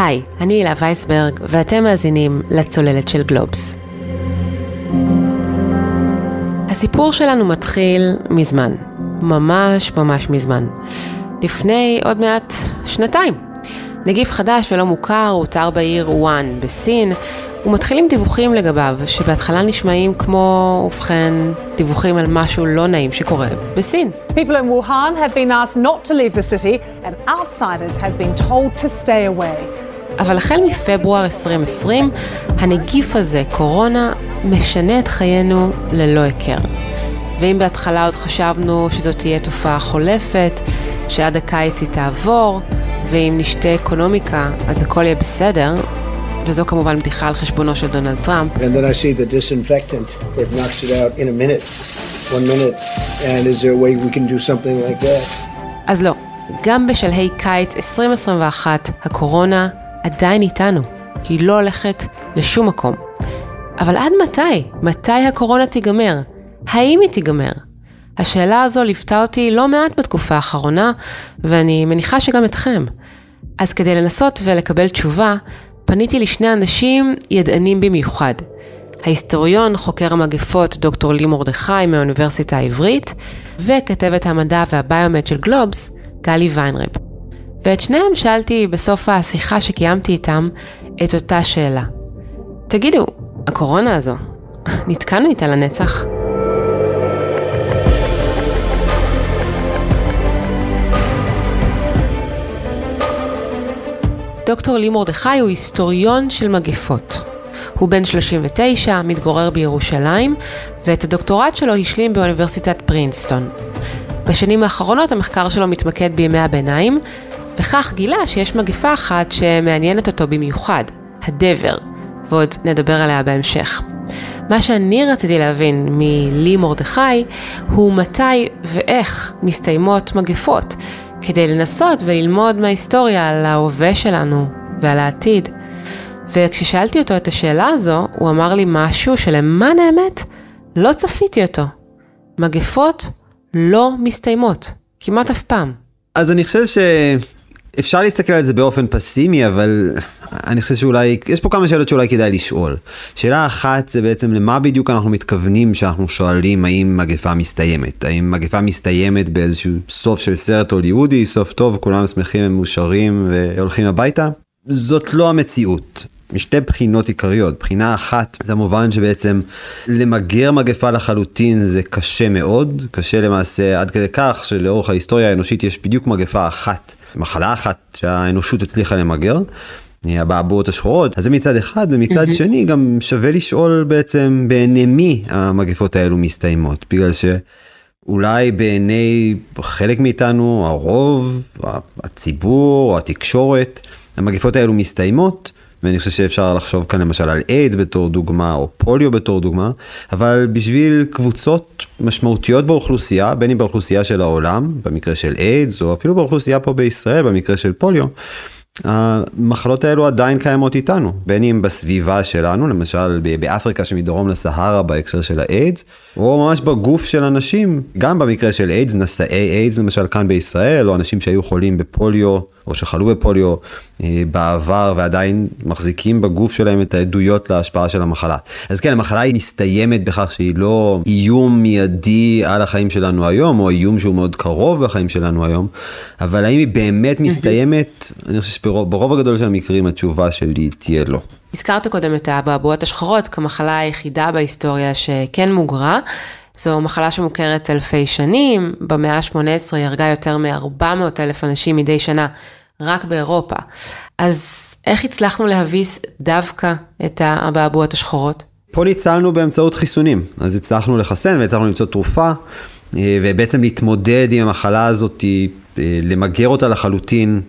היי, אני הילה וייסברג, ואתם מאזינים לצוללת של גלובס. הסיפור שלנו מתחיל מזמן, ממש ממש מזמן. לפני עוד מעט שנתיים. נגיף חדש ולא מוכר הותר בעיר וואן בסין, ומתחילים דיווחים לגביו, שבהתחלה נשמעים כמו, ובכן, דיווחים על משהו לא נעים שקורה בסין. People in Wuhan have been asked not to leave the city, and outsiders have been told to stay away. אבל החל מפברואר 2020, הנגיף הזה, קורונה, משנה את חיינו ללא היכר. ואם בהתחלה עוד חשבנו שזאת תהיה תופעה חולפת, שעד הקיץ היא תעבור, ואם נשתה אקונומיקה אז הכל יהיה בסדר, וזו כמובן בדיחה על חשבונו של דונלד טראמפ. And then I see the disinfectant that knocks it out in a minute, one minute. And is there a way we can do something like that? אז לא, גם בשלהי קיץ 2021 הקורונה עדיין איתנו, היא לא הולכת לשום מקום. אבל עד מתי? מתי הקורונה תיגמר? האם היא תיגמר? השאלה הזו ליוותה אותי לא מעט בתקופה האחרונה, ואני מניחה שגם אתכם. אז כדי לנסות ולקבל תשובה, פניתי לשני אנשים ידענים במיוחד. ההיסטוריון, חוקר המגפות דוקטור לי מרדכי מהאוניברסיטה העברית, וכתבת המדע והביומט של גלובס, גלי ויינרב. ואת שניהם שאלתי בסוף השיחה שקיימתי איתם את אותה שאלה. תגידו, הקורונה הזו, נתקענו איתה לנצח? דוקטור לי מרדכי הוא היסטוריון של מגפות. הוא בן 39, מתגורר בירושלים, ואת הדוקטורט שלו השלים באוניברסיטת פרינסטון. בשנים האחרונות המחקר שלו מתמקד בימי הביניים, וכך גילה שיש מגפה אחת שמעניינת אותו במיוחד, הדבר, ועוד נדבר עליה בהמשך. מה שאני רציתי להבין מלי מרדכי הוא מתי ואיך מסתיימות מגפות, כדי לנסות וללמוד מההיסטוריה על ההווה שלנו ועל העתיד. וכששאלתי אותו את השאלה הזו, הוא אמר לי משהו שלמען האמת לא צפיתי אותו. מגפות לא מסתיימות, כמעט אף פעם. אז אני חושב שאפשר להסתכל על זה באופן פסימי, אבל אני חושב שאולי, יש פה כמה שאלות שאולי כדאי לשאול. שאלה אחת זה בעצם למה בדיוק אנחנו מתכוונים כשאנחנו שואלים האם מגפה מסתיימת. האם מגפה מסתיימת באיזשהו סוף של סרט הוליוודי, סוף טוב, כולם שמחים ומאושרים והולכים הביתה? זאת לא המציאות. משתי בחינות עיקריות. בחינה אחת זה המובן שבעצם למגר מגפה לחלוטין זה קשה מאוד, קשה למעשה עד כדי כך שלאורך ההיסטוריה האנושית יש בדיוק מגפה אחת, מחלה אחת שהאנושות הצליחה למגר. הבעבועות השחורות אז זה מצד אחד ומצד mm-hmm. שני גם שווה לשאול בעצם בעיני מי המגפות האלו מסתיימות בגלל שאולי בעיני חלק מאיתנו הרוב הציבור התקשורת המגפות האלו מסתיימות ואני חושב שאפשר לחשוב כאן למשל על איידס בתור דוגמה או פוליו בתור דוגמה, אבל בשביל קבוצות משמעותיות באוכלוסייה, בין אם באוכלוסייה של העולם, במקרה של איידס, או אפילו באוכלוסייה פה בישראל, במקרה של פוליו, המחלות האלו עדיין קיימות איתנו, בין אם בסביבה שלנו, למשל באפריקה שמדרום לסהרה בהקשר של האיידס, או ממש בגוף של אנשים, גם במקרה של איידס, נשאי איידס למשל כאן בישראל, או אנשים שהיו חולים בפוליו, או שחלו בפוליו אה, בעבר ועדיין מחזיקים בגוף שלהם את העדויות להשפעה של המחלה. אז כן, המחלה היא מסתיימת בכך שהיא לא איום מיידי על החיים שלנו היום, או איום שהוא מאוד קרוב לחיים שלנו היום, אבל האם היא באמת מסתיימת? אני חושב שברוב הגדול של המקרים התשובה שלי תהיה לא. הזכרת קודם את האבעבועות השחורות כמחלה היחידה בהיסטוריה שכן מוגרה. זו מחלה שמוכרת אלפי שנים, במאה ה-18 היא הרגה יותר מ-400 אלף אנשים מדי שנה רק באירופה. אז איך הצלחנו להביס דווקא את האבעבועות השחורות? פה ניצלנו באמצעות חיסונים, אז הצלחנו לחסן והצלחנו למצוא תרופה, אה, ובעצם להתמודד עם המחלה הזאת, אה, למגר אותה לחלוטין.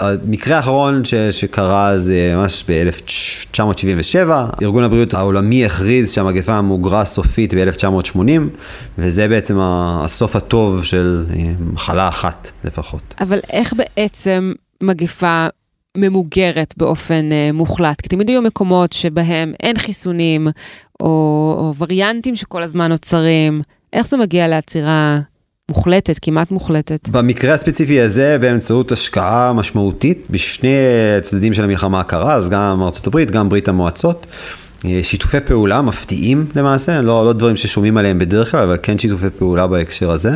המקרה האחרון ש, שקרה זה ממש ב-1977, ארגון הבריאות העולמי הכריז שהמגפה מוגרה סופית ב-1980, וזה בעצם הסוף הטוב של אה, מחלה אחת לפחות. אבל איך בעצם מגפה ממוגרת באופן uh, מוחלט, כי תמיד יהיו מקומות שבהם אין חיסונים, או, או וריאנטים שכל הזמן נוצרים, איך זה מגיע לעצירה מוחלטת, כמעט מוחלטת. במקרה הספציפי הזה, באמצעות השקעה משמעותית בשני צדדים של המלחמה הקרה, אז גם ארה"ב, גם ברית המועצות. אה, שיתופי פעולה מפתיעים למעשה, לא, לא דברים ששומעים עליהם בדרך כלל, אבל כן שיתופי פעולה בהקשר הזה,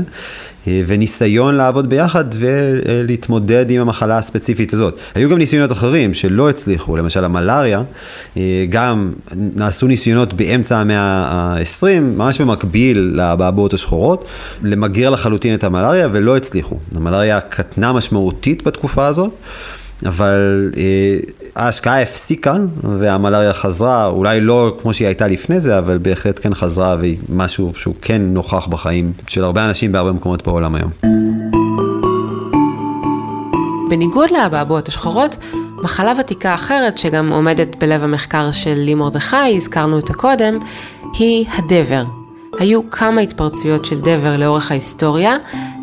אה, וניסיון לעבוד ביחד ולהתמודד עם המחלה הספציפית הזאת. היו גם ניסיונות אחרים שלא הצליחו, למשל המלאריה, אה, גם נעשו ניסיונות באמצע המאה ה-20, ממש במקביל לאבעבועות השחורות, למגר לחלוטין את המלאריה ולא הצליחו. המלאריה קטנה משמעותית בתקופה הזאת. אבל אה, ההשקעה הפסיקה והמלאריה חזרה, אולי לא כמו שהיא הייתה לפני זה, אבל בהחלט כן חזרה והיא משהו שהוא כן נוכח בחיים של הרבה אנשים בהרבה מקומות בעולם היום. בניגוד לאבעבועות השחורות, מחלה ותיקה אחרת שגם עומדת בלב המחקר של לי מרדכי, הזכרנו אותה קודם, היא הדבר. היו כמה התפרצויות של דבר לאורך ההיסטוריה,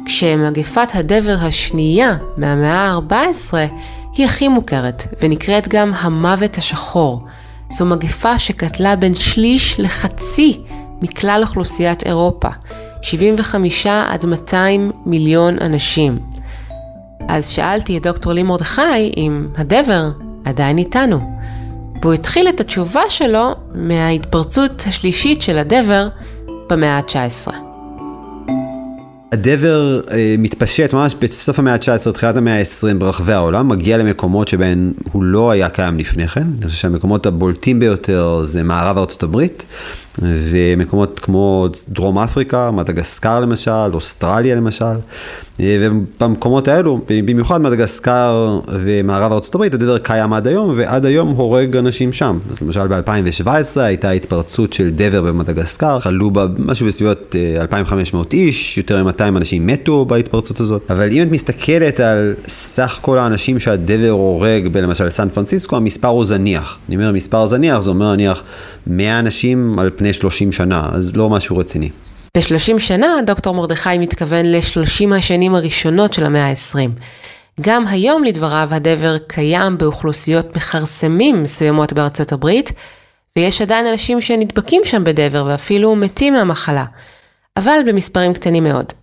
כשמגפת הדבר השנייה מהמאה ה-14 היא הכי מוכרת, ונקראת גם המוות השחור. זו מגפה שקטלה בין שליש לחצי מכלל אוכלוסיית אירופה, 75 עד 200 מיליון אנשים. אז שאלתי את דוקטור לי מרדכי אם הדבר עדיין איתנו. והוא התחיל את התשובה שלו מההתפרצות השלישית של הדבר במאה ה-19. הדבר אה, מתפשט ממש בסוף המאה ה-19, תחילת המאה ה-20 ברחבי העולם, מגיע למקומות שבהן הוא לא היה קיים לפני כן. אני חושב שהמקומות הבולטים ביותר זה מערב ארצות הברית, ומקומות כמו דרום אפריקה, מדגסקר למשל, אוסטרליה למשל, ובמקומות האלו, במיוחד מדגסקר ומערב ארה"ב, הדבר קיים עד היום, ועד היום הורג אנשים שם. אז למשל ב-2017 הייתה התפרצות של דבר במדגסקר, חלו בה משהו בסביבות 2,500 אה, איש, יותר מ-200 אנשים מתו בהתפרצות הזאת. אבל אם את מסתכלת על סך כל האנשים שהדבר הורג, למשל סן פרנסיסקו, המספר הוא זניח. אני אומר מספר זניח, זה אומר נניח 100 אנשים על פני 30 שנה, אז לא משהו רציני. ב-30 שנה דוקטור מרדכי מתכוון ל-30 השנים הראשונות של המאה ה-20. גם היום לדבריו הדבר קיים באוכלוסיות מכרסמים מסוימות בארצות הברית, ויש עדיין אנשים שנדבקים שם בדבר ואפילו מתים מהמחלה, אבל במספרים קטנים מאוד.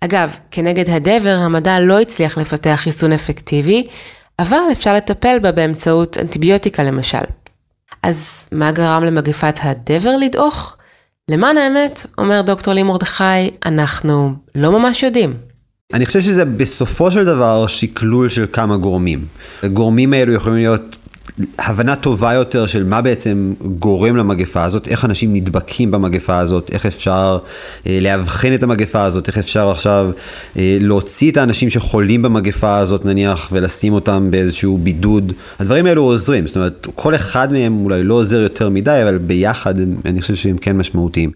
אגב, כנגד הדבר המדע לא הצליח לפתח חיסון אפקטיבי, אבל אפשר לטפל בה באמצעות אנטיביוטיקה למשל. אז מה גרם למגפת הדבר לדעוך? למען האמת, אומר דוקטור לי מרדכי, אנחנו לא ממש יודעים. אני חושב שזה בסופו של דבר שקלול של כמה גורמים. הגורמים האלו יכולים להיות הבנה טובה יותר של מה בעצם גורם למגפה הזאת, איך אנשים נדבקים במגפה הזאת, איך אפשר אה, לאבחן את המגפה הזאת, איך אפשר עכשיו אה, להוציא את האנשים שחולים במגפה הזאת נניח ולשים אותם באיזשהו בידוד. הדברים האלו עוזרים, זאת אומרת כל אחד מהם אולי לא עוזר יותר מדי, אבל ביחד אני חושב שהם כן משמעותיים.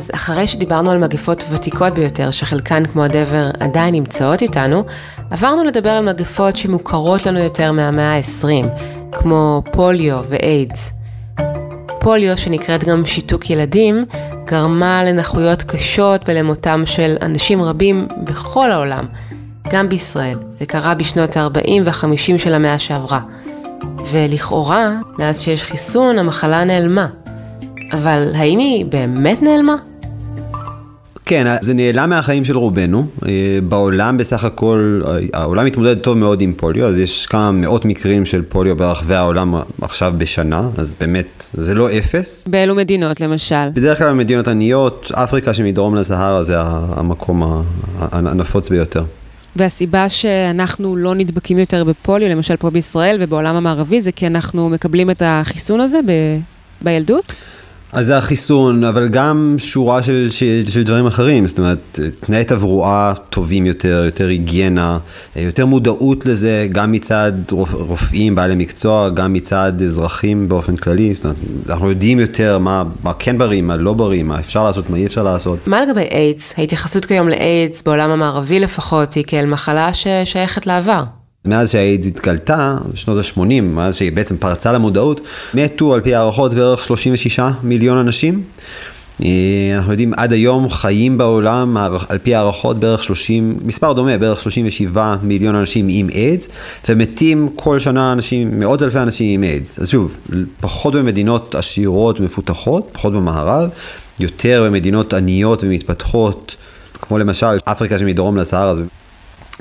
אז אחרי שדיברנו על מגפות ותיקות ביותר, שחלקן כמו הדבר עדיין נמצאות איתנו, עברנו לדבר על מגפות שמוכרות לנו יותר מהמאה ה-20, כמו פוליו ואיידס. פוליו, שנקראת גם שיתוק ילדים, גרמה לנכויות קשות ולמותם של אנשים רבים בכל העולם, גם בישראל. זה קרה בשנות ה-40 וה-50 של המאה שעברה. ולכאורה, מאז שיש חיסון, המחלה נעלמה. אבל האם היא באמת נעלמה? כן, זה נעלם מהחיים של רובנו. אה, בעולם בסך הכל, העולם מתמודד טוב מאוד עם פוליו, אז יש כמה מאות מקרים של פוליו ברחבי העולם עכשיו בשנה, אז באמת, זה לא אפס. באילו מדינות למשל? בדרך כלל במדינות עניות, אפריקה שמדרום לסהרה זה המקום הנפוץ ביותר. והסיבה שאנחנו לא נדבקים יותר בפוליו, למשל פה בישראל ובעולם המערבי, זה כי אנחנו מקבלים את החיסון הזה ב... בילדות? אז זה החיסון, אבל גם שורה של, של, של דברים אחרים, זאת אומרת, תנאי תברואה טובים יותר, יותר היגיינה, יותר מודעות לזה, גם מצד רופאים, בעלי מקצוע, גם מצד אזרחים באופן כללי, זאת אומרת, אנחנו יודעים יותר מה, מה כן בריא, מה לא בריא, מה אפשר לעשות, מה אי אפשר לעשות. מה לגבי איידס? ההתייחסות כיום לאיידס, בעולם המערבי לפחות, היא כאל מחלה ששייכת לעבר. מאז שהאיידס התגלתה, בשנות ה-80, מאז שהיא בעצם פרצה למודעות, מתו על פי הערכות בערך 36 מיליון אנשים. אה, אנחנו יודעים עד היום חיים בעולם על פי הערכות בערך 30, מספר דומה, בערך 37 מיליון אנשים עם איידס, ומתים כל שנה אנשים, מאות אלפי אנשים עם איידס. אז שוב, פחות במדינות עשירות ומפותחות, פחות במערב, יותר במדינות עניות ומתפתחות, כמו למשל אפריקה שמדרום לסהרה.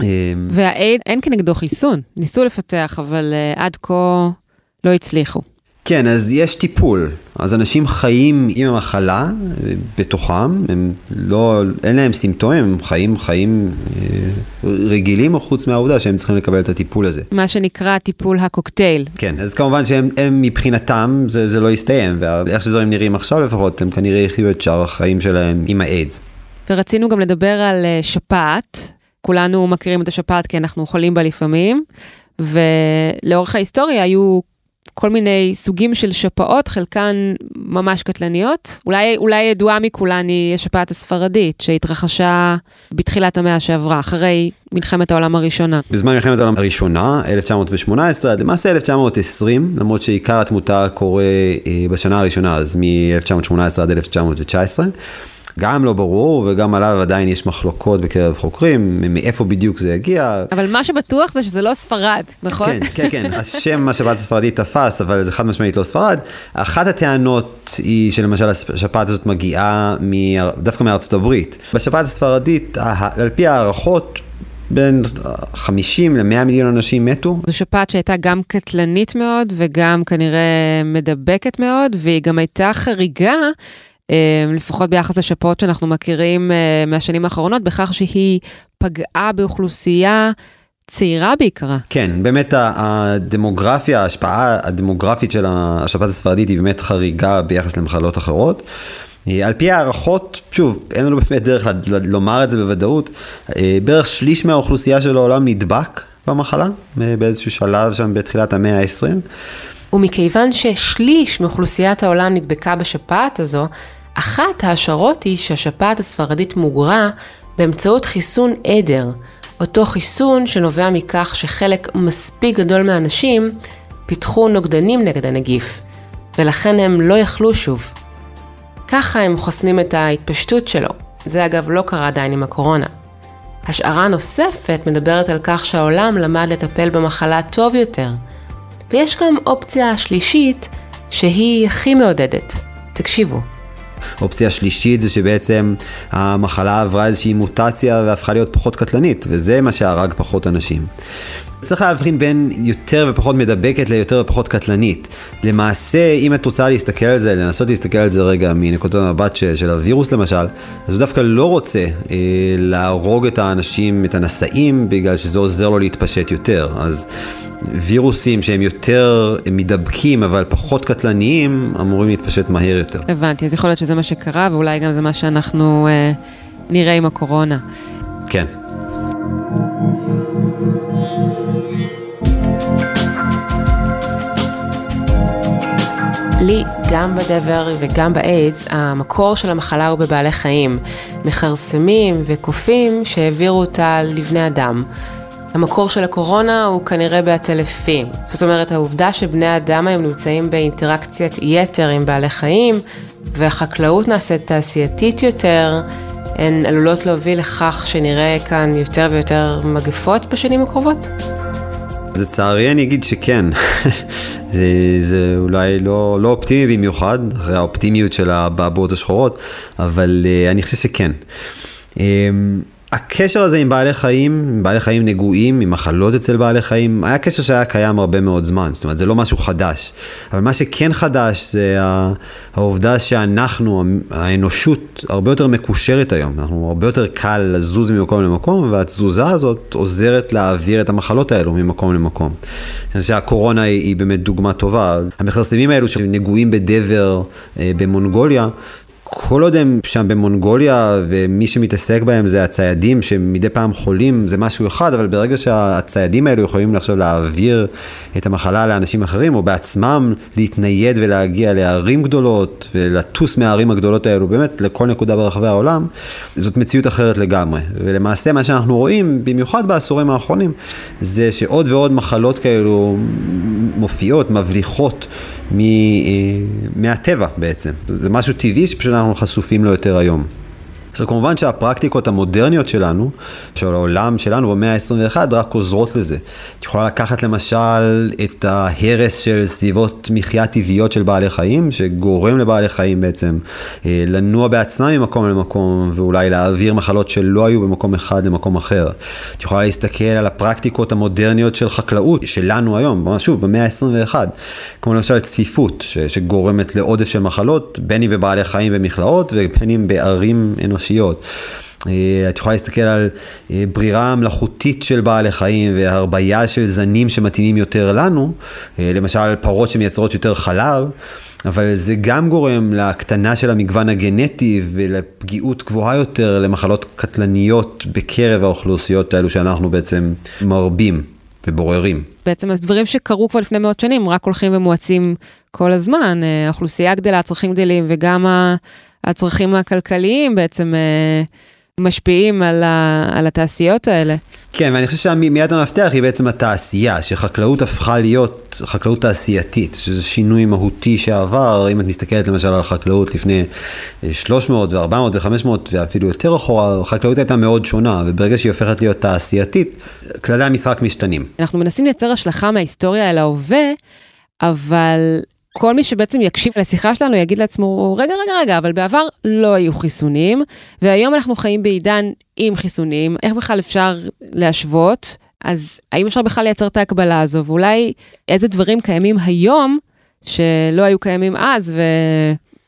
אה, והאייד אין כנגדו חיסון, ניסו לפתח, אבל uh, עד כה לא הצליחו. כן, אז יש טיפול. אז אנשים חיים עם המחלה בתוכם, הם לא, אין להם סימפטומים, הם חיים חיים אה, רגילים, חוץ מהעובדה שהם צריכים לקבל את הטיפול הזה. מה שנקרא טיפול הקוקטייל. כן, אז כמובן שהם מבחינתם, זה, זה לא יסתיים, ואיך שדברים נראים עכשיו לפחות, הם כנראה יחיו את שאר החיים שלהם עם האיידס. ורצינו גם לדבר על אה, שפעת. כולנו מכירים את השפעת כי אנחנו חולים בה לפעמים, ולאורך ההיסטוריה היו כל מיני סוגים של שפעות, חלקן ממש קטלניות. אולי, אולי ידועה מכולן היא השפעת הספרדית, שהתרחשה בתחילת המאה שעברה, אחרי מלחמת העולם הראשונה. בזמן מלחמת העולם הראשונה, 1918 עד למעשה 1920, למרות שעיקר התמותה קורה אה, בשנה הראשונה, אז מ-1918 עד 1919. גם לא ברור, וגם עליו עדיין יש מחלוקות בקרב חוקרים, מאיפה בדיוק זה יגיע. אבל מה שבטוח זה שזה לא ספרד, נכון? כן, כן, כן, השם השפעת הספרדית תפס, אבל זה חד משמעית לא ספרד. אחת הטענות היא שלמשל השפעת הזאת מגיעה דווקא מארצות הברית. בשפעת הספרדית, על פי הערכות, בין 50 ל-100 מיליון אנשים מתו. זו שפעת שהייתה גם קטלנית מאוד וגם כנראה מדבקת מאוד, והיא גם הייתה חריגה לפחות ביחס לשפעות שאנחנו מכירים אה, מהשנים האחרונות, בכך שהיא פגעה באוכלוסייה צעירה בעיקרה. כן, באמת הדמוגרפיה, ההשפעה הדמוגרפית של השפעת הספרדית היא באמת חריגה ביחס למחלות אחרות. אה, על פי הערכות, שוב, אין לנו באמת דרך לומר את זה בוודאות, אה, בערך שליש מהאוכלוסייה של העולם נדבק במחלה, באיזשהו שלב שם בתחילת המאה ה-20. ומכיוון ששליש מאוכלוסיית העולם נדבקה בשפעת הזו, אחת ההשערות היא שהשפעת הספרדית מוגרה באמצעות חיסון עדר, אותו חיסון שנובע מכך שחלק מספיק גדול מהאנשים פיתחו נוגדנים נגד הנגיף, ולכן הם לא יכלו שוב. ככה הם חוסמים את ההתפשטות שלו. זה אגב לא קרה עדיין עם הקורונה. השערה נוספת מדברת על כך שהעולם למד לטפל במחלה טוב יותר. ויש גם אופציה שלישית שהיא הכי מעודדת. תקשיבו. אופציה שלישית זה שבעצם המחלה עברה איזושהי מוטציה והפכה להיות פחות קטלנית, וזה מה שהרג פחות אנשים. צריך להבחין בין יותר ופחות מדבקת ליותר ופחות קטלנית. למעשה, אם את רוצה להסתכל על זה, לנסות להסתכל על זה רגע מנקודת המבט של, של הווירוס למשל, אז הוא דווקא לא רוצה אה, להרוג את האנשים, את הנשאים, בגלל שזה עוזר לו להתפשט יותר. אז וירוסים שהם יותר מדבקים אבל פחות קטלניים, אמורים להתפשט מהר יותר. הבנתי, אז יכול להיות שזה מה שקרה ואולי גם זה מה שאנחנו אה, נראה עם הקורונה. כן. לי, גם בדבר וגם באיידס, המקור של המחלה הוא בבעלי חיים, מכרסמים וקופים שהעבירו אותה לבני אדם. המקור של הקורונה הוא כנראה בעטלפים. זאת אומרת, העובדה שבני אדם היום נמצאים באינטראקציית יתר עם בעלי חיים, והחקלאות נעשית תעשייתית יותר, הן עלולות להוביל לכך שנראה כאן יותר ויותר מגפות בשנים הקרובות? לצערי אני אגיד שכן. זה, זה אולי לא, לא אופטימי במיוחד, אחרי האופטימיות של הבעבועות השחורות, אבל uh, אני חושב שכן. Um, הקשר הזה עם בעלי חיים, עם בעלי חיים נגועים, עם מחלות אצל בעלי חיים, היה קשר שהיה קיים הרבה מאוד זמן, זאת אומרת זה לא משהו חדש. אבל מה שכן חדש זה העובדה שאנחנו, האנושות, הרבה יותר מקושרת היום. אנחנו הרבה יותר קל לזוז ממקום למקום, והתזוזה הזאת עוזרת להעביר את המחלות האלו ממקום למקום. אני חושב שהקורונה היא, היא באמת דוגמה טובה. המכרסמים האלו שנגועים בדבר אה, במונגוליה, כל עוד הם שם במונגוליה ומי שמתעסק בהם זה הציידים שמדי פעם חולים זה משהו אחד אבל ברגע שהציידים האלו יכולים עכשיו להעביר את המחלה לאנשים אחרים או בעצמם להתנייד ולהגיע לערים גדולות ולטוס מהערים הגדולות האלו באמת לכל נקודה ברחבי העולם זאת מציאות אחרת לגמרי. ולמעשה מה שאנחנו רואים במיוחד בעשורים האחרונים זה שעוד ועוד מחלות כאלו מופיעות מבליחות מ, מהטבע בעצם. זה משהו טבעי שפשוט אנחנו חשופים לו יותר היום. עכשיו כמובן שהפרקטיקות המודרניות שלנו, של העולם שלנו במאה ה-21, רק עוזרות לזה. את יכולה לקחת למשל את ההרס של סביבות מחיה טבעיות של בעלי חיים, שגורם לבעלי חיים בעצם אה, לנוע בעצמם ממקום למקום, ואולי להעביר מחלות שלא היו במקום אחד למקום אחר. את יכולה להסתכל על הפרקטיקות המודרניות של חקלאות, שלנו היום, שוב, במאה ה-21, כמו למשל צפיפות, שגורמת לעודף של מחלות, בין אם בבעלי חיים במכלאות ובין אם בערים אנושיות. אנושיות. אה, את יכולה להסתכל על אה, ברירה מלאכותית של בעלי חיים והרבייה של זנים שמתאימים יותר לנו, אה, למשל פרות שמייצרות יותר חלב, אבל זה גם גורם להקטנה של המגוון הגנטי ולפגיעות גבוהה יותר למחלות קטלניות בקרב האוכלוסיות האלו שאנחנו בעצם מרבים ובוררים. בעצם אז דברים שקרו כבר לפני מאות שנים רק הולכים ומואצים כל הזמן, האוכלוסייה גדלה, הצרכים גדלים וגם ה... הצרכים הכלכליים בעצם אה, משפיעים על, ה, על התעשיות האלה. כן, ואני חושב שמיד המפתח היא בעצם התעשייה, שחקלאות הפכה להיות חקלאות תעשייתית, שזה שינוי מהותי שעבר, אם את מסתכלת למשל על חקלאות לפני 300 ו-400 ו-500 ואפילו יותר אחורה, החקלאות הייתה מאוד שונה, וברגע שהיא הופכת להיות תעשייתית, כללי המשחק משתנים. אנחנו מנסים לייצר השלכה מההיסטוריה אל ההווה, אבל כל מי שבעצם יקשיב לשיחה שלנו יגיד לעצמו, רגע, רגע, רגע, אבל בעבר לא היו חיסונים, והיום אנחנו חיים בעידן עם חיסונים, איך בכלל אפשר להשוות? אז האם אפשר בכלל לייצר את ההקבלה הזו, ואולי איזה דברים קיימים היום שלא היו קיימים אז,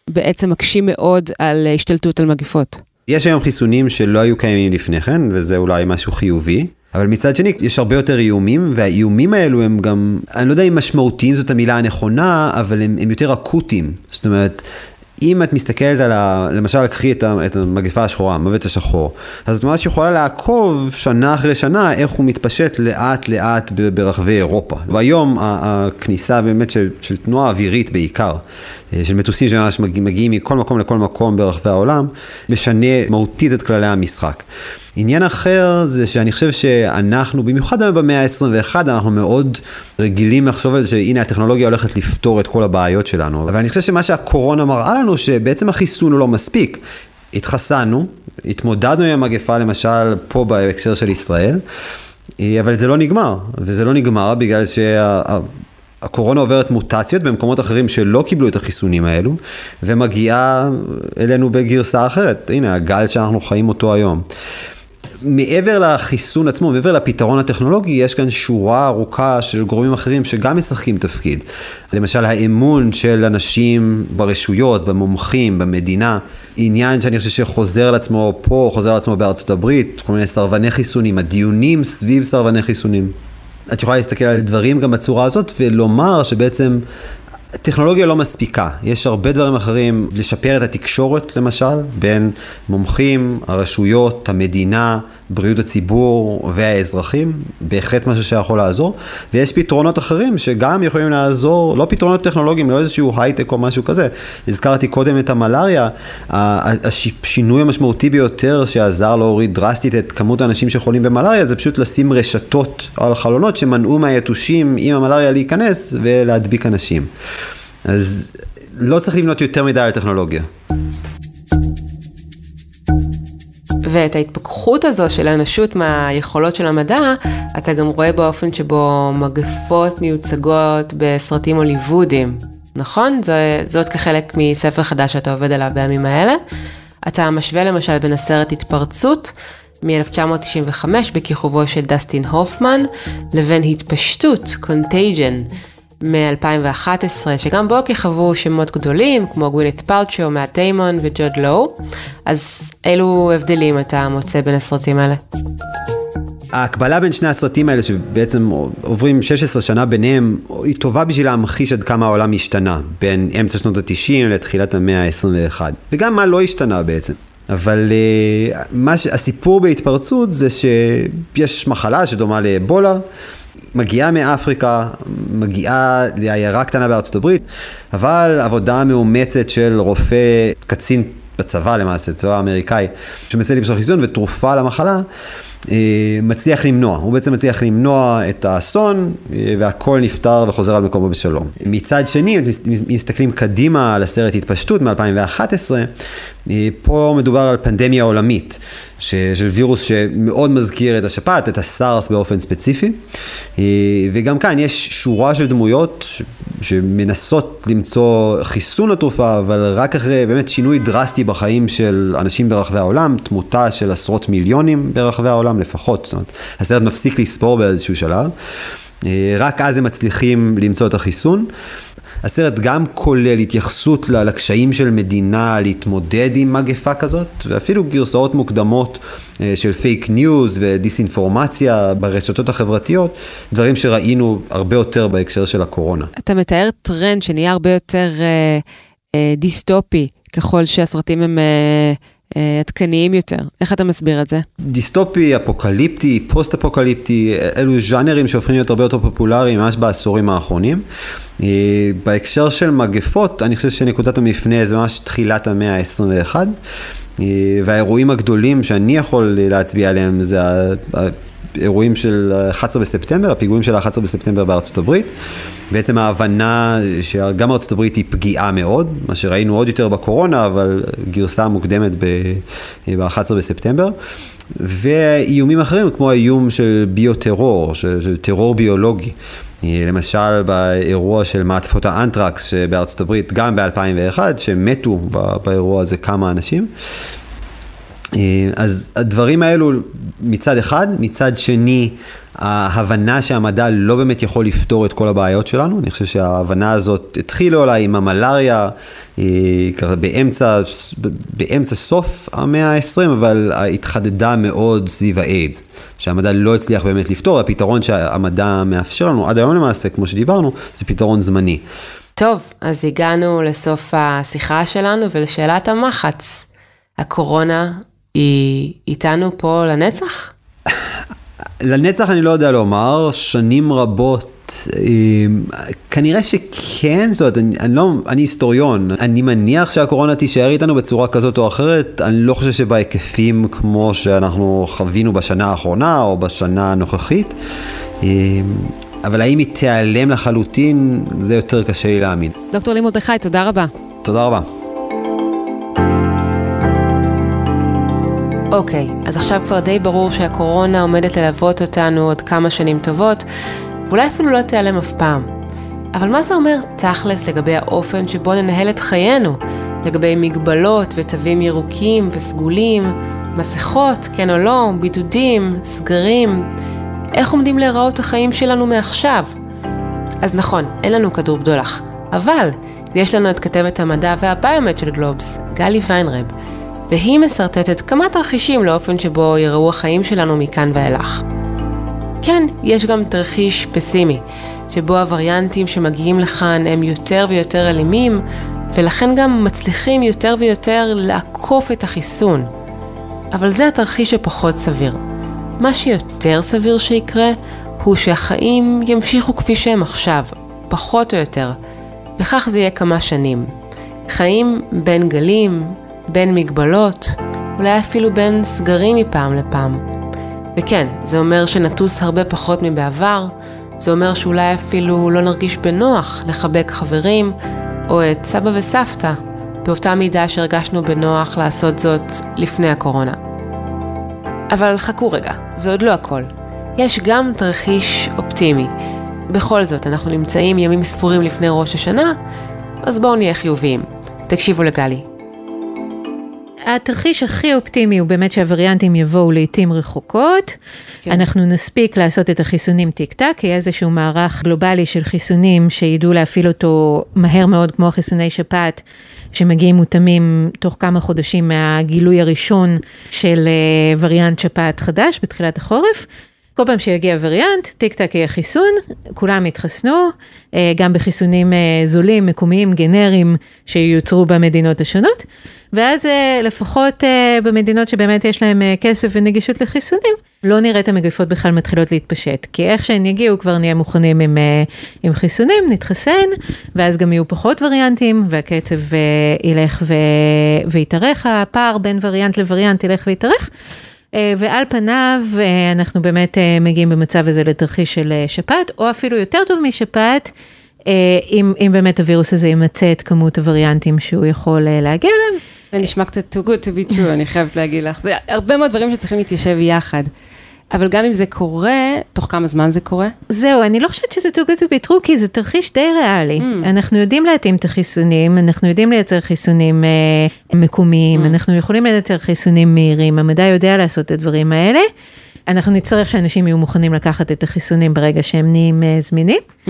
ובעצם מקשים מאוד על השתלטות על מגיפות? יש היום חיסונים שלא היו קיימים לפני כן, וזה אולי משהו חיובי. אבל מצד שני יש הרבה יותר איומים והאיומים האלו הם גם אני לא יודע אם משמעותיים זאת המילה הנכונה אבל הם, הם יותר אקוטיים זאת אומרת אם את מסתכלת על ה... למשל, קחי את, את המגפה השחורה, המוות השחור, אז את ממש יכולה לעקוב שנה אחרי שנה איך הוא מתפשט לאט לאט ברחבי אירופה. והיום הכניסה באמת של, של תנועה אווירית בעיקר, של מטוסים שממש מגיעים מכל מקום לכל מקום ברחבי העולם, משנה מהותית את כללי המשחק. עניין אחר זה שאני חושב שאנחנו, במיוחד במאה ה-21, אנחנו מאוד רגילים לחשוב על זה שהנה הטכנולוגיה הולכת לפתור את כל הבעיות שלנו. אבל אני חושב שמה שהקורונה מראה לנו, שבעצם החיסון הוא לא מספיק. התחסנו, התמודדנו עם המגפה למשל פה בהקשר של ישראל, אבל זה לא נגמר, וזה לא נגמר בגלל שה... הקורונה עוברת מוטציות במקומות אחרים שלא קיבלו את החיסונים האלו, ומגיעה אלינו בגרסה אחרת. הנה, הגל שאנחנו חיים אותו היום. מעבר לחיסון עצמו, מעבר לפתרון הטכנולוגי, יש כאן שורה ארוכה של גורמים אחרים שגם משחקים תפקיד. למשל, האמון של אנשים ברשויות, במומחים, במדינה, עניין שאני חושב שחוזר על עצמו פה, חוזר על עצמו בארצות הברית, כל מיני סרבני חיסונים, הדיונים סביב סרבני חיסונים. את יכולה להסתכל על דברים גם בצורה הזאת ולומר שבעצם טכנולוגיה לא מספיקה, יש הרבה דברים אחרים, לשפר את התקשורת למשל, בין מומחים, הרשויות, המדינה, בריאות הציבור והאזרחים, בהחלט משהו שיכול לעזור, ויש פתרונות אחרים שגם יכולים לעזור, לא פתרונות טכנולוגיים, לא איזשהו הייטק או משהו כזה. הזכרתי קודם את המלאריה, השינוי המשמעותי ביותר שעזר להוריד דרסטית את כמות האנשים שחולים במלאריה, זה פשוט לשים רשתות על חלונות שמנעו מהיתושים עם המלאריה להיכנס ולהדביק אנשים. אז לא צריך לבנות יותר מדי על טכנולוגיה. ואת ההתפכחות הזו של האנושות מהיכולות של המדע, אתה גם רואה באופן שבו מגפות מיוצגות בסרטים הוליוודיים, נכון? זה, זאת כחלק מספר חדש שאתה עובד עליו בימים האלה. אתה משווה למשל בין הסרט התפרצות מ-1995 בכיכובו של דסטין הופמן, לבין התפשטות, Contagion, מ-2011, שגם בו כיכבו שמות גדולים, כמו גווינית פלצ'ו, מאט טיימון וג'וד לואו. אז אילו הבדלים אתה מוצא בין הסרטים האלה? ההקבלה בין שני הסרטים האלה שבעצם עוברים 16 שנה ביניהם היא טובה בשביל להמחיש עד כמה העולם השתנה בין אמצע שנות ה-90 לתחילת המאה ה-21 וגם מה לא השתנה בעצם. אבל uh, מה ש... הסיפור בהתפרצות זה שיש מחלה שדומה לאבולה מגיעה מאפריקה, מגיעה לעיירה קטנה בארצות הברית, אבל עבודה מאומצת של רופא, קצין בצבא למעשה, צבא אמריקאי, שמנסה למצוא חיסון ותרופה למחלה, מצליח למנוע, הוא בעצם מצליח למנוע את האסון והכל נפתר וחוזר על מקומו בשלום. מצד שני, אם מסתכלים קדימה על הסרט התפשטות מ-2011, פה מדובר על פנדמיה עולמית. של וירוס שמאוד מזכיר את השפעת, את הסארס באופן ספציפי. וגם כאן יש שורה של דמויות שמנסות למצוא חיסון לתרופה, אבל רק אחרי באמת שינוי דרסטי בחיים של אנשים ברחבי העולם, תמותה של עשרות מיליונים ברחבי העולם לפחות, זאת אומרת, הסרט מפסיק לספור באיזשהו שלב. רק אז הם מצליחים למצוא את החיסון. הסרט גם כולל התייחסות לקשיים של מדינה להתמודד עם מגפה כזאת, ואפילו גרסאות מוקדמות אה, של פייק ניוז ודיסאינפורמציה ברשתות החברתיות, דברים שראינו הרבה יותר בהקשר של הקורונה. אתה מתאר טרנד שנהיה הרבה יותר אה, אה, דיסטופי, ככל שהסרטים הם... אה... אה, עדכניים יותר. איך אתה מסביר את זה? דיסטופי, אפוקליפטי, פוסט-אפוקליפטי, אלו ז'אנרים שהופכים להיות הרבה יותר פופולריים ממש בעשורים האחרונים. אה, בהקשר של מגפות, אני חושב שנקודת המפנה זה ממש תחילת המאה ה-21. אה, והאירועים הגדולים שאני יכול להצביע עליהם זה האירועים של 11 בספטמבר, הפיגועים של 11 בספטמבר בארצות הברית. בעצם ההבנה שגם ארצות הברית היא פגיעה מאוד, מה שראינו עוד יותר בקורונה, אבל גרסה מוקדמת ב-11 בספטמבר. ואיומים אחרים כמו האיום של ביוטרור, של, של טרור ביולוגי. למשל באירוע של מעטפות האנטרקס שבארצות הברית, גם ב-2001, שמתו באירוע הזה כמה אנשים. אז הדברים האלו מצד אחד, מצד שני ההבנה שהמדע לא באמת יכול לפתור את כל הבעיות שלנו, אני חושב שההבנה הזאת התחילה אולי עם המלאריה, אה, באמצע, באמצע סוף המאה ה-20, אבל התחדדה מאוד סביב האיידס, שהמדע לא הצליח באמת לפתור, הפתרון שהמדע מאפשר לנו עד היום למעשה, כמו שדיברנו, זה פתרון זמני. טוב, אז הגענו לסוף השיחה שלנו ולשאלת המחץ. הקורונה היא איתנו פה לנצח? לנצח אני לא יודע לומר, שנים רבות, אה, כנראה שכן, זאת אומרת, אני, אני לא, אני היסטוריון, אני מניח שהקורונה תישאר איתנו בצורה כזאת או אחרת, אני לא חושב שבהיקפים כמו שאנחנו חווינו בשנה האחרונה או בשנה הנוכחית, אה, אבל האם היא תיעלם לחלוטין, זה יותר קשה לי להאמין. דוקטור לימוד מרדכי, תודה רבה. תודה רבה. אוקיי, אז עכשיו כבר די ברור שהקורונה עומדת ללוות אותנו עוד כמה שנים טובות, ואולי אפילו לא תיעלם אף פעם. אבל מה זה אומר תכלס לגבי האופן שבו ננהל את חיינו? לגבי מגבלות ותווים ירוקים וסגולים, מסכות, כן או לא, בידודים, סגרים, איך עומדים להיראות החיים שלנו מעכשיו? אז נכון, אין לנו כדור בדולח, אבל יש לנו את כתבת המדע והביומט של גלובס, גלי ויינרב, והיא משרטטת כמה תרחישים לאופן שבו יראו החיים שלנו מכאן ואילך. כן, יש גם תרחיש פסימי, שבו הווריאנטים שמגיעים לכאן הם יותר ויותר אלימים, ולכן גם מצליחים יותר ויותר לעקוף את החיסון. אבל זה התרחיש הפחות סביר. מה שיותר סביר שיקרה, הוא שהחיים ימשיכו כפי שהם עכשיו, פחות או יותר, וכך זה יהיה כמה שנים. חיים בין גלים, בין מגבלות, אולי אפילו בין סגרים מפעם לפעם. וכן, זה אומר שנטוס הרבה פחות מבעבר, זה אומר שאולי אפילו לא נרגיש בנוח לחבק חברים, או את סבא וסבתא, באותה מידה שהרגשנו בנוח לעשות זאת לפני הקורונה. אבל חכו רגע, זה עוד לא הכל. יש גם תרחיש אופטימי. בכל זאת, אנחנו נמצאים ימים ספורים לפני ראש השנה, אז בואו נהיה חיוביים. תקשיבו לגלי. התרחיש הכי אופטימי הוא באמת שהווריאנטים יבואו לעיתים רחוקות. כן. אנחנו נספיק לעשות את החיסונים טיק טק, יהיה איזשהו מערך גלובלי של חיסונים שידעו להפעיל אותו מהר מאוד, כמו החיסוני שפעת, שמגיעים מותאמים תוך כמה חודשים מהגילוי הראשון של אה, וריאנט שפעת חדש בתחילת החורף. כל פעם שיגיע וריאנט, טיק טק יהיה חיסון, כולם יתחסנו, אה, גם בחיסונים אה, זולים, מקומיים, גנריים, שיוצרו במדינות השונות. ואז אה, לפחות במדינות שבאמת יש להם כסף ונגישות לחיסונים, לא נראה את המגפות בכלל מתחילות להתפשט. כי איך שהן יגיעו כבר נהיה מוכנים עם, עם חיסונים, נתחסן, ואז גם יהיו פחות וריאנטים, והקצב ילך ו... ויתארך, הפער בין וריאנט לווריאנט ילך ויתארך. אה, ועל פניו אה, אנחנו באמת אה, מגיעים במצב הזה לתרחיש של שפעת, או אפילו יותר טוב משפעת, אם, אם באמת הווירוס הזה ימצא את כמות הווריאנטים שהוא יכול להגיע אליהם. זה נשמע קצת too good to be true, אני חייבת להגיד לך. זה הרבה מאוד דברים שצריכים להתיישב יחד. אבל גם אם זה קורה, תוך כמה זמן זה קורה? זהו, אני לא חושבת שזה too good to be true, כי זה תרחיש די ריאלי. Mm. אנחנו יודעים להתאים את החיסונים, אנחנו יודעים לייצר חיסונים אה, מקומיים, mm. אנחנו יכולים לייצר חיסונים מהירים, המדע יודע לעשות את הדברים האלה. אנחנו נצטרך שאנשים יהיו מוכנים לקחת את החיסונים ברגע שהם נהיים אה, זמינים. Mm-hmm.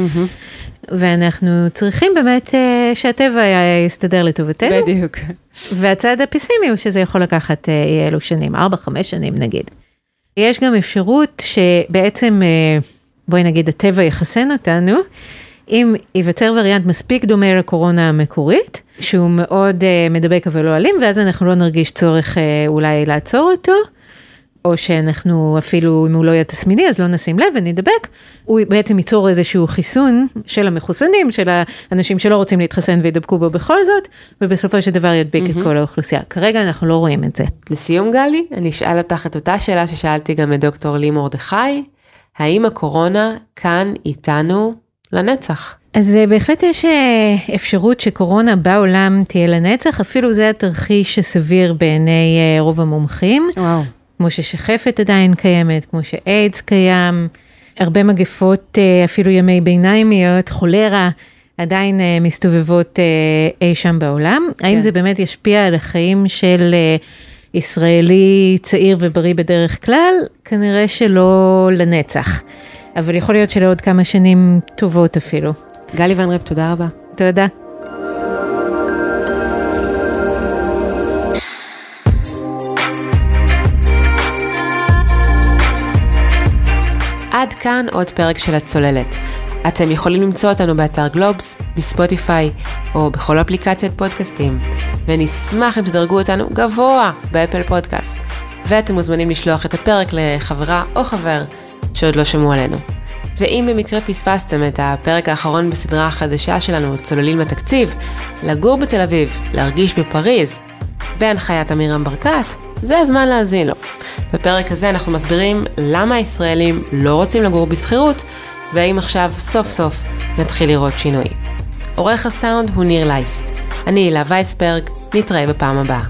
ואנחנו צריכים באמת אה, שהטבע יסתדר לטובתנו. בדיוק. והצד הפסימי הוא שזה יכול לקחת אה, אי אלו שנים, 4-5 שנים נגיד. יש גם אפשרות שבעצם, אה, בואי נגיד, הטבע יחסן אותנו, אם ייווצר וריאנט מספיק דומה לקורונה המקורית, שהוא מאוד uh, מדבק אבל לא אלים, ואז אנחנו לא נרגיש צורך uh, אולי לעצור אותו. או שאנחנו אפילו, אם הוא לא יהיה תסמיני, אז לא נשים לב ונדבק, הוא בעצם ייצור איזשהו חיסון של המחוסנים, של האנשים שלא רוצים להתחסן וידבקו בו בכל זאת, ובסופו של דבר ידביק mm-hmm. את כל האוכלוסייה. כרגע אנחנו לא רואים את זה. לסיום גלי, אני אשאל אותך את אותה שאלה ששאלתי גם את דוקטור לי מרדכי, האם הקורונה כאן איתנו לנצח? אז אה, בהחלט יש אה, אפשרות שקורונה בעולם תהיה לנצח, אפילו זה התרחיש שסביר בעיני אה, רוב המומחים. וואו. כמו ששחפת עדיין קיימת, כמו שאיידס קיים, הרבה מגפות, אה, אפילו ימי ביניימיות, חולרה, עדיין אה, מסתובבות אה, אי שם בעולם. כן. האם זה באמת ישפיע על החיים של ישראלי צעיר ובריא בדרך כלל? כנראה שלא לנצח. אבל יכול להיות שלעוד כמה שנים טובות אפילו. גלי ון ריב, תודה רבה. תודה. עד כאן עוד פרק של הצוללת. אתם יכולים למצוא אותנו באתר גלובס, בספוטיפיי או בכל אפליקציית פודקאסטים, ונשמח אם תדרגו אותנו גבוה באפל פודקאסט, ואתם מוזמנים לשלוח את הפרק לחברה או חבר שעוד לא שמעו עלינו. ואם במקרה פספסתם את הפרק האחרון בסדרה החדשה שלנו, צוללים לתקציב, לגור בתל אביב, להרגיש בפריז, בהנחיית עמירם ברקת, זה הזמן להאזין לו. בפרק הזה אנחנו מסבירים למה הישראלים לא רוצים לגור בשכירות, והאם עכשיו סוף סוף נתחיל לראות שינוי. עורך הסאונד הוא ניר לייסט. אני הילה וייסברג, נתראה בפעם הבאה.